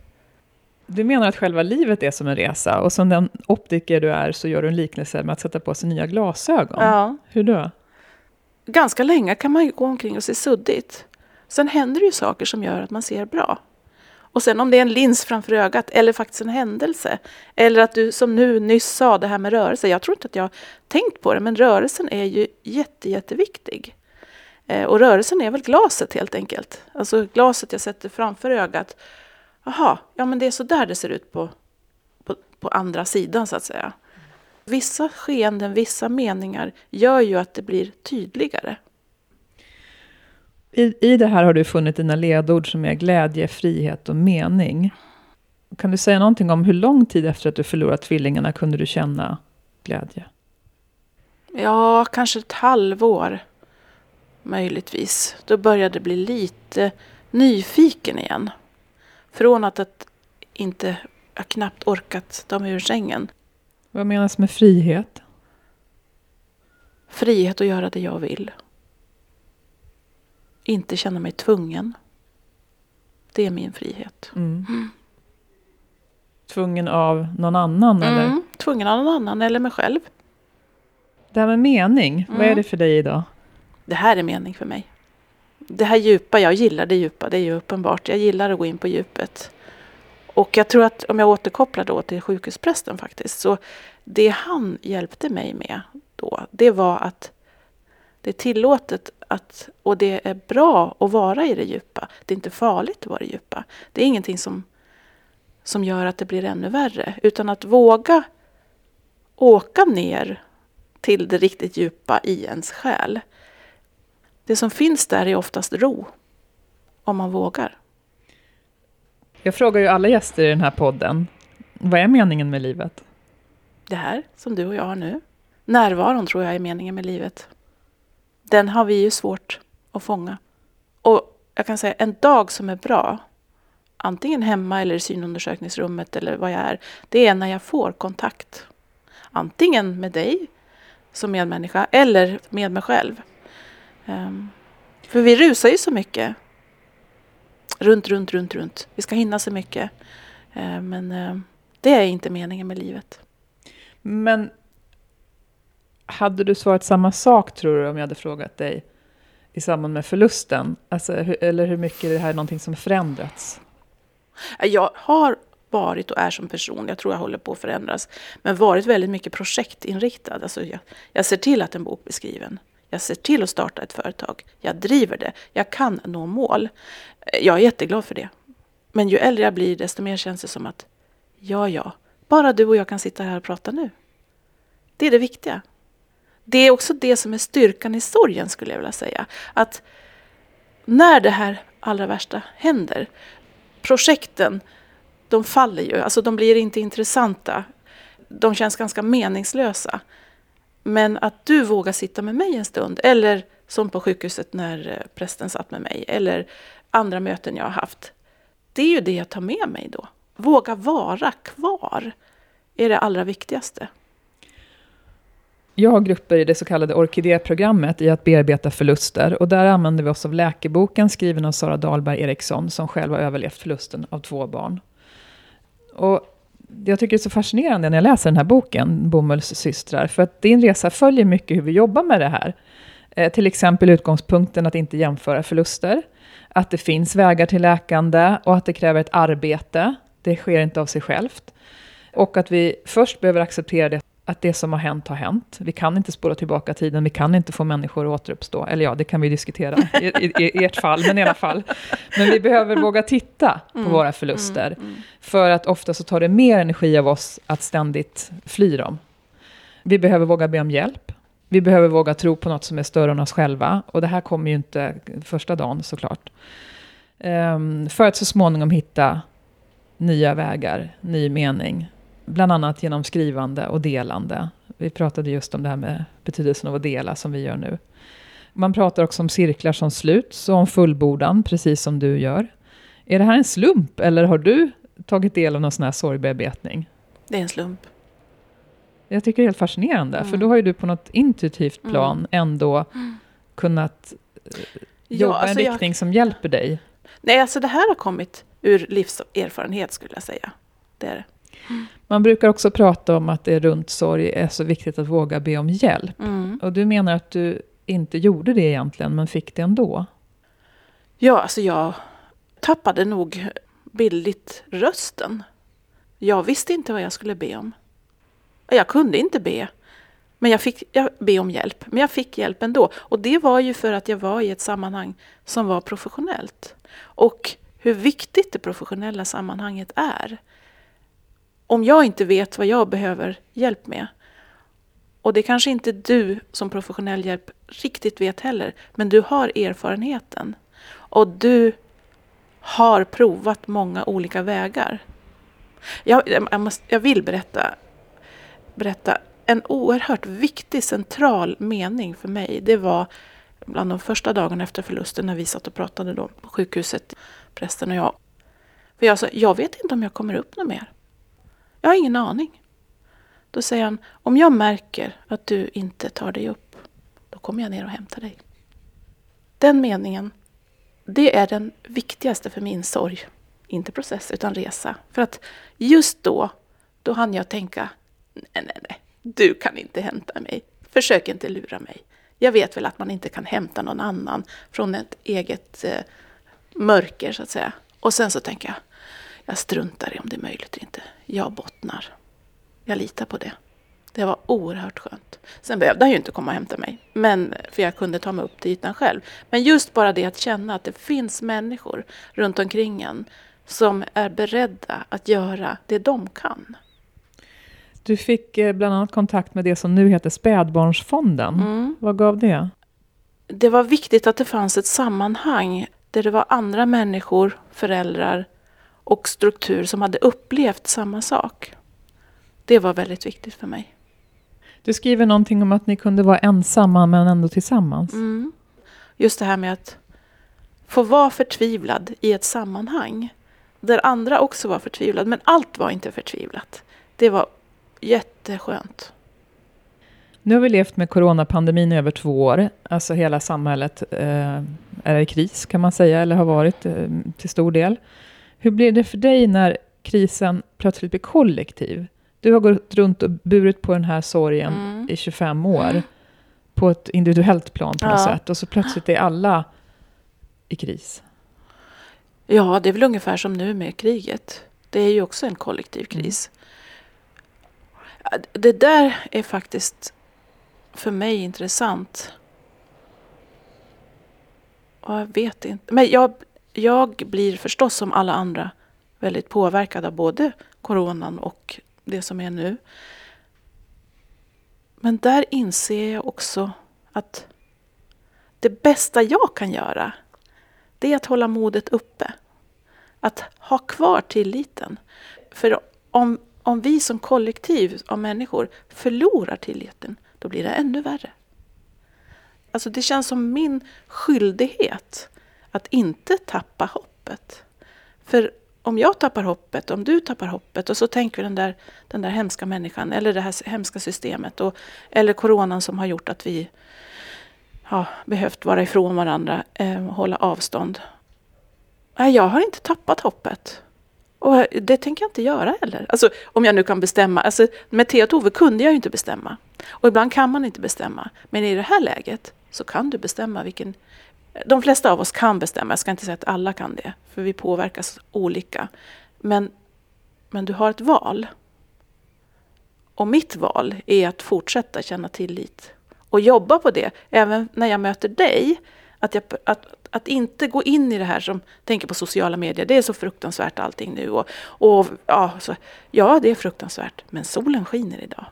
Du menar att själva livet är som en resa och som den optiker du är så gör du en liknelse med att sätta på sig nya glasögon. Ja. Hur då? Ganska länge kan man gå omkring och se suddigt. Sen händer det ju saker som gör att man ser bra. Och sen om det är en lins framför ögat eller faktiskt en händelse. Eller att du som nu nyss sa det här med rörelse. Jag tror inte att jag tänkt på det men rörelsen är ju jätte, jätteviktig. Eh, och rörelsen är väl glaset helt enkelt. Alltså glaset jag sätter framför ögat. Jaha, ja men det är så där det ser ut på, på, på andra sidan så att säga. Vissa skeenden, vissa meningar gör ju att det blir tydligare. I, I det här har du funnit dina ledord som är glädje, frihet och mening. Kan du säga någonting om hur lång tid efter att du förlorat tvillingarna kunde du känna glädje? Ja, kanske ett halvår möjligtvis. Då började bli lite nyfiken igen. Från att, att inte jag knappt orkat ta mig ur sängen. Vad menas med frihet? Frihet att göra det jag vill. Inte känna mig tvungen. Det är min frihet. Mm. Mm. Tvungen av någon annan? Mm. Eller? Tvungen av någon annan eller mig själv. Det här med mening, vad är mm. det för dig idag? Det här är mening för mig. Det här djupa, jag gillar det djupa, det är ju uppenbart. Jag gillar att gå in på djupet. Och jag tror att om jag återkopplar då till sjukhusprästen faktiskt, så det han hjälpte mig med då, det var att det är tillåtet att, och det är bra att vara i det djupa. Det är inte farligt att vara i det djupa. Det är ingenting som, som gör att det blir ännu värre, utan att våga åka ner till det riktigt djupa i ens själ. Det som finns där är oftast ro, om man vågar. Jag frågar ju alla gäster i den här podden, vad är meningen med livet? Det här som du och jag har nu. Närvaron tror jag är meningen med livet. Den har vi ju svårt att fånga. Och jag kan säga en dag som är bra, antingen hemma eller i synundersökningsrummet eller vad jag är, det är när jag får kontakt. Antingen med dig som medmänniska eller med mig själv. Um, för vi rusar ju så mycket. Runt, runt, runt, runt. Vi ska hinna så mycket. Uh, men uh, det är inte meningen med livet. Men hade du svarat samma sak tror du om jag hade frågat dig i samband med förlusten? Alltså, eller hur mycket är det här någonting som förändrats? Jag har varit och är som person, jag tror jag håller på att förändras, men varit väldigt mycket projektinriktad. Alltså jag, jag ser till att en bok blir skriven. Jag ser till att starta ett företag. Jag driver det. Jag kan nå mål. Jag är jätteglad för det. Men ju äldre jag blir, desto mer känns det som att ja, ja, bara du och jag kan sitta här och prata nu. Det är det viktiga. Det är också det som är styrkan i sorgen, skulle jag vilja säga. Att när det här allra värsta händer, projekten, de faller ju. Alltså de blir inte intressanta. De känns ganska meningslösa. Men att du vågar sitta med mig en stund, eller som på sjukhuset när eh, prästen satt med mig, eller andra möten jag har haft. Det är ju det jag tar med mig då. Våga vara kvar är det allra viktigaste. Jag har grupper i det så kallade Orkidéprogrammet i att bearbeta förluster. Och där använder vi oss av läkeboken skriven av Sara Dahlberg Eriksson, som själv har överlevt förlusten av två barn. Och jag tycker det är så fascinerande när jag läser den här boken, Bomulls systrar. för att din resa följer mycket hur vi jobbar med det här. Eh, till exempel utgångspunkten att inte jämföra förluster, att det finns vägar till läkande och att det kräver ett arbete. Det sker inte av sig självt. Och att vi först behöver acceptera det att det som har hänt har hänt. Vi kan inte spola tillbaka tiden, vi kan inte få människor att återuppstå. Eller ja, det kan vi diskutera i, i, i ert fall, men i alla fall. Men vi behöver våga titta på mm. våra förluster. Mm. Mm. För att ofta så tar det mer energi av oss att ständigt fly dem. Vi behöver våga be om hjälp. Vi behöver våga tro på något som är större än oss själva. Och det här kommer ju inte första dagen såklart. Um, för att så småningom hitta nya vägar, ny mening, bland annat genom skrivande och delande. Vi pratade just om det här med betydelsen av att dela, som vi gör nu. Man pratar också om cirklar som sluts och om fullbordan, precis som du gör. Är det här en slump, eller har du tagit del av någon sån här sorgbearbetning? Det är en slump. Jag tycker det är helt fascinerande, mm. för då har ju du på något intuitivt mm. plan mm. ändå kunnat eh, jobba ja, alltså en riktning jag... som hjälper dig. Nej, alltså det här har kommit ur livserfarenhet skulle jag säga. Det är det. Man brukar också prata om att det runt sorg är så viktigt att våga be om hjälp. Mm. Och du menar att du inte gjorde det egentligen, men fick det ändå? Ja, alltså jag tappade nog bildligt rösten. Jag visste inte vad jag skulle be om. Jag kunde inte be. Men jag fick jag be om hjälp. Men jag fick hjälp ändå. Och det var ju för att jag var i ett sammanhang som var professionellt. Och hur viktigt det professionella sammanhanget är om jag inte vet vad jag behöver hjälp med, och det kanske inte du som professionell hjälp riktigt vet heller, men du har erfarenheten. Och du har provat många olika vägar. Jag, jag, måste, jag vill berätta, berätta en oerhört viktig central mening för mig. Det var bland de första dagarna efter förlusten när vi satt och pratade då på sjukhuset, prästen och jag. För jag sa, jag vet inte om jag kommer upp något mer. Jag har ingen aning. Då säger han, om jag märker att du inte tar dig upp, då kommer jag ner och hämtar dig. Den meningen, det är den viktigaste för min sorg. Inte process, utan resa. För att just då, då hann jag tänka, nej, nej, nej, du kan inte hämta mig. Försök inte lura mig. Jag vet väl att man inte kan hämta någon annan från ett eget eh, mörker, så att säga. Och sen så tänker jag, jag struntar i om det är möjligt eller inte. Jag bottnar. Jag litar på det. Det var oerhört skönt. Sen behövde han ju inte komma och hämta mig, men, för jag kunde ta mig upp till ytan själv. Men just bara det att känna att det finns människor runt omkring en som är beredda att göra det de kan. Du fick eh, bland annat kontakt med det som nu heter Spädbarnsfonden. Mm. Vad gav det? Det var viktigt att det fanns ett sammanhang där det var andra människor, föräldrar, och struktur som hade upplevt samma sak. Det var väldigt viktigt för mig. Du skriver någonting om att ni kunde vara ensamma men ändå tillsammans. Mm. Just det här med att få vara förtvivlad i ett sammanhang där andra också var förtvivlade. Men allt var inte förtvivlat. Det var jätteskönt. Nu har vi levt med coronapandemin i över två år. Alltså hela samhället eh, är i kris kan man säga, eller har varit eh, till stor del. Hur blir det för dig när krisen plötsligt blir kollektiv? Du har gått runt och burit på den här sorgen mm. i 25 år. Mm. På ett individuellt plan på något ja. sätt. Och så plötsligt är alla i kris. Ja, det är väl ungefär som nu med kriget. Det är ju också en kollektiv mm. kris. Mm. Det där är faktiskt för mig intressant. Och jag vet inte. Men jag, jag blir förstås som alla andra väldigt påverkad av både coronan och det som är nu. Men där inser jag också att det bästa jag kan göra, det är att hålla modet uppe. Att ha kvar tilliten. För om, om vi som kollektiv av människor förlorar tilliten, då blir det ännu värre. Alltså det känns som min skyldighet att inte tappa hoppet. För om jag tappar hoppet, om du tappar hoppet och så tänker vi den där, den där hemska människan eller det här hemska systemet och, eller coronan som har gjort att vi har behövt vara ifrån varandra, eh, hålla avstånd. Nej, jag har inte tappat hoppet. Och det tänker jag inte göra heller. Alltså, om jag nu kan bestämma. Alltså, med Tea och Tove kunde jag ju inte bestämma. Och ibland kan man inte bestämma. Men i det här läget så kan du bestämma vilken... De flesta av oss kan bestämma. Jag ska inte säga att alla kan det. För vi påverkas olika. Men, men du har ett val. Och mitt val är att fortsätta känna tillit. Och jobba på det. Även när jag möter dig. Att, jag, att, att inte gå in i det här som tänker på sociala medier. Det är så fruktansvärt allting nu. Och, och ja, så, ja, det är fruktansvärt. Men solen skiner idag.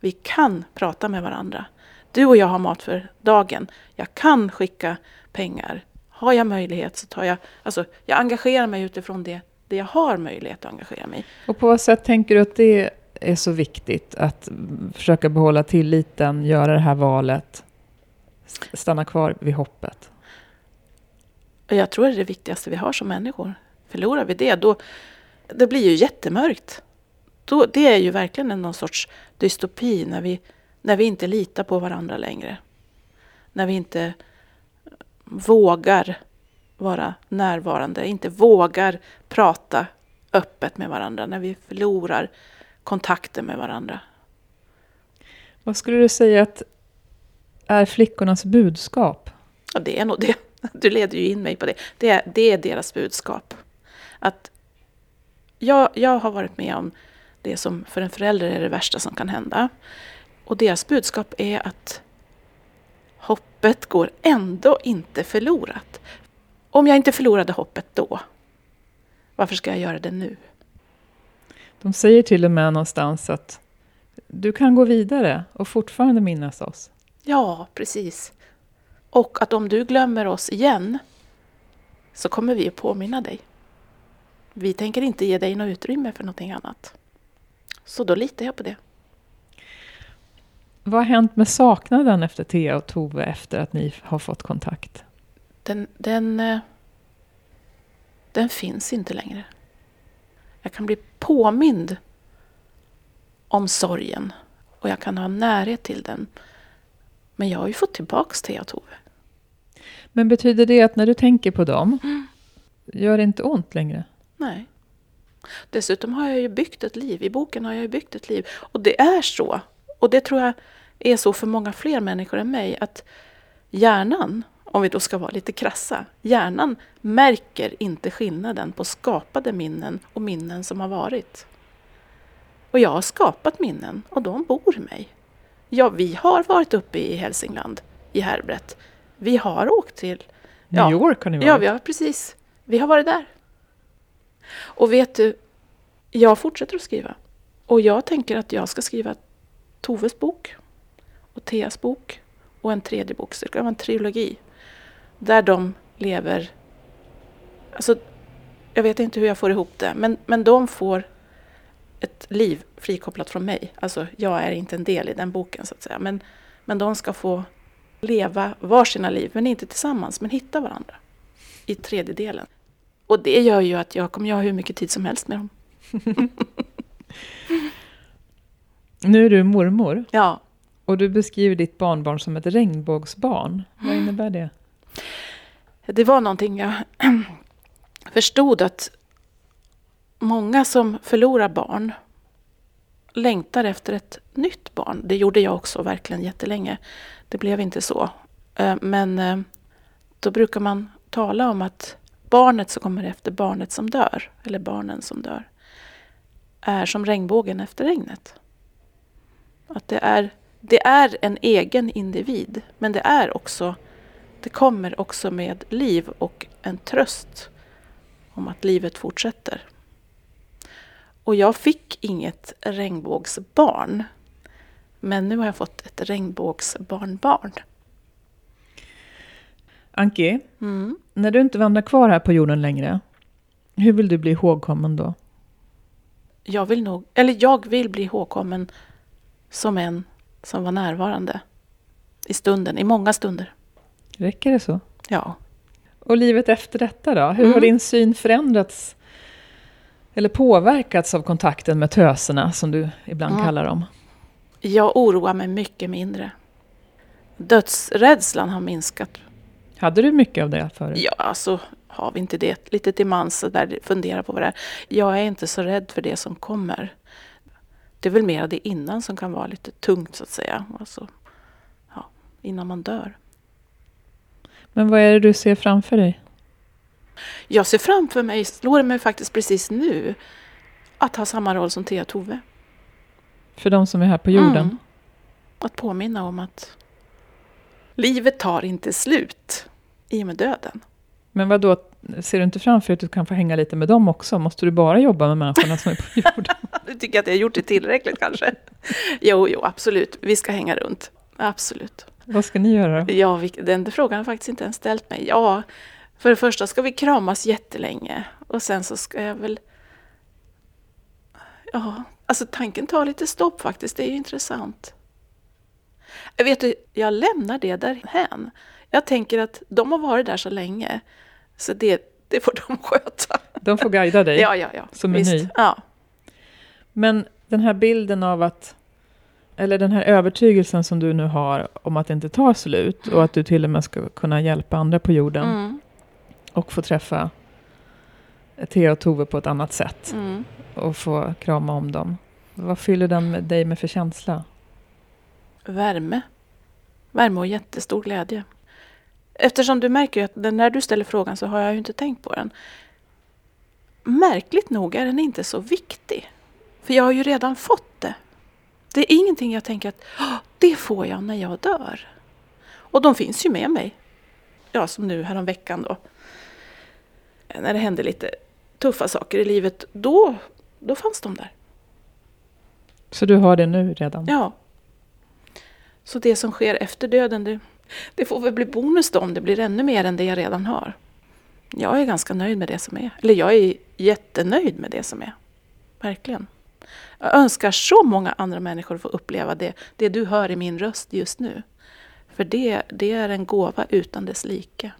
Vi kan prata med varandra. Du och jag har mat för dagen. Jag kan skicka pengar. Har jag möjlighet så tar jag... Alltså, jag engagerar mig utifrån det, det jag har möjlighet att engagera mig Och på vad sätt tänker du att det är så viktigt att försöka behålla tilliten, göra det här valet, stanna kvar vid hoppet? Jag tror det är det viktigaste vi har som människor. Förlorar vi det, då det blir ju jättemörkt. Då, det är ju verkligen en någon sorts dystopi när vi, när vi inte litar på varandra längre. När vi inte vågar vara närvarande, inte vågar prata öppet med varandra, när vi förlorar kontakten med varandra. Vad skulle du säga att är flickornas budskap? Ja, det är nog det. Du leder ju in mig på det. Det är, det är deras budskap. Att jag, jag har varit med om det som för en förälder är det värsta som kan hända. Och deras budskap är att hoppet går ändå inte förlorat. Om jag inte förlorade hoppet då, varför ska jag göra det nu? De säger till och med någonstans att du kan gå vidare och fortfarande minnas oss. Ja, precis. Och att om du glömmer oss igen så kommer vi att påminna dig. Vi tänker inte ge dig något utrymme för någonting annat. Så då litar jag på det. Vad har hänt med saknaden efter Thea och Tove efter att ni har fått kontakt? Den, den, eh, den finns inte längre. Jag kan bli påmind om sorgen och jag kan ha närhet till den. Men jag har ju fått tillbaks Thea och Tove. Men betyder det att när du tänker på dem, mm. gör det inte ont längre? Nej. Dessutom har jag ju byggt ett liv. I boken har jag ju byggt ett liv. Och det är så. Och det tror jag är så för många fler människor än mig. Att hjärnan, om vi då ska vara lite krassa, hjärnan märker inte skillnaden på skapade minnen och minnen som har varit. Och jag har skapat minnen och de bor i mig. Ja, vi har varit uppe i Hälsingland, i Herbret. Vi har åkt till... New York har ni varit? Ja, vi har precis. Vi har varit där. Och vet du, jag fortsätter att skriva. Och jag tänker att jag ska skriva Toves bok och Theas bok och en tredje bok. Så det ska vara en trilogi. Där de lever... Alltså, jag vet inte hur jag får ihop det, men, men de får ett liv frikopplat från mig. Alltså, jag är inte en del i den boken så att säga. Men, men de ska få leva varsina liv, men inte tillsammans, men hitta varandra i tredje delen. Och det gör ju att jag kommer ha hur mycket tid som helst med dem. Nu är du mormor Ja, och du beskriver ditt barnbarn som ett regnbågsbarn. Vad innebär det? det var någonting jag förstod att många som förlorar barn längtar efter ett nytt barn. Det gjorde jag också verkligen jättelänge. Det blev inte så. Eh, Men eh, då brukar man tala om att barnet som kommer efter barnet som dör, eller barnen som dör, är som regnbågen efter regnet. Att det är, det är en egen individ, men det är också, det kommer också med liv och en tröst om att livet fortsätter. Och jag fick inget regnbågsbarn. Men nu har jag fått ett regnbågsbarnbarn. Anki, Mm. när du inte vandrar kvar här på jorden längre, hur vill du bli ihågkommen då? Jag vill nog, eller jag vill bli ihågkommen som en som var närvarande i stunden, i många stunder. Räcker det så? Ja. Och livet efter detta då? Hur har Mm. din syn förändrats eller påverkats av kontakten med töserna, som du ibland Mm. kallar dem? Jag oroar mig mycket mindre. Dödsrädslan har minskat. Hade du mycket av det förut? Ja, alltså har vi inte det lite till mans så där fundera på vad det är. Jag är inte så rädd för det som kommer. Det är väl mer det innan som kan vara lite tungt så att säga. Alltså, ja, innan man dör. Men vad är det du ser framför dig? Jag ser framför mig, slår det mig faktiskt precis nu, att ha samma roll som Thea Tove. För de som är här på jorden? Mm. Att påminna om att livet tar inte slut i och med döden. Men vad då? Ser du inte framför dig att du kan få hänga lite med dem också? Måste du bara jobba med människorna som är på jorden? Du tycker att jag har gjort det tillräckligt kanske? Jo, jo, absolut. Vi ska hänga runt. Absolut. vad ska ni göra då? Ja, vi, den frågan har faktiskt inte ens ställt mig. Ja, för det första ska vi kramas jättelänge. Och sen så ska jag väl... Ja, alltså tanken tar lite stopp faktiskt. Det är ju intressant. Jag vet du, jag lämnar det därhän. Jag tänker att de har varit där så länge. Så det, det får de sköta. De får guida dig. Ja, ja, ja. Som är ny. Ja. Men den här bilden av att, eller den här övertygelsen som du nu har om att det inte tar slut och att du till och med ska kunna hjälpa andra på jorden Mm, och få träffa Thea och Tove på ett annat sätt mm. och få krama om dem. Vad fyller den med dig med för känsla? Värme. Värme och jättestor glädje. Eftersom du märker att när du ställer frågan så har jag ju inte tänkt på den. Märkligt nog är den inte så viktig. För jag har ju redan fått det. Det är ingenting jag tänker att "Åh, det får jag när jag dör. Och de finns ju med mig. Ja, som nu häromveckan då. När det hände lite tuffa saker i livet, då, då fanns de där. Så du har det nu redan? Ja. Så det som sker efter döden, det, det får väl bli bonus då om det blir ännu mer än det jag redan har. Jag är ganska nöjd med det som är. Eller jag är jättenöjd med det som är. Verkligen. Jag önskar så många andra människor att få uppleva det, det du hör i min röst just nu. För det, det är en gåva utan dess like.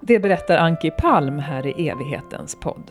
Det berättar Anki Palm här i evighetens podd.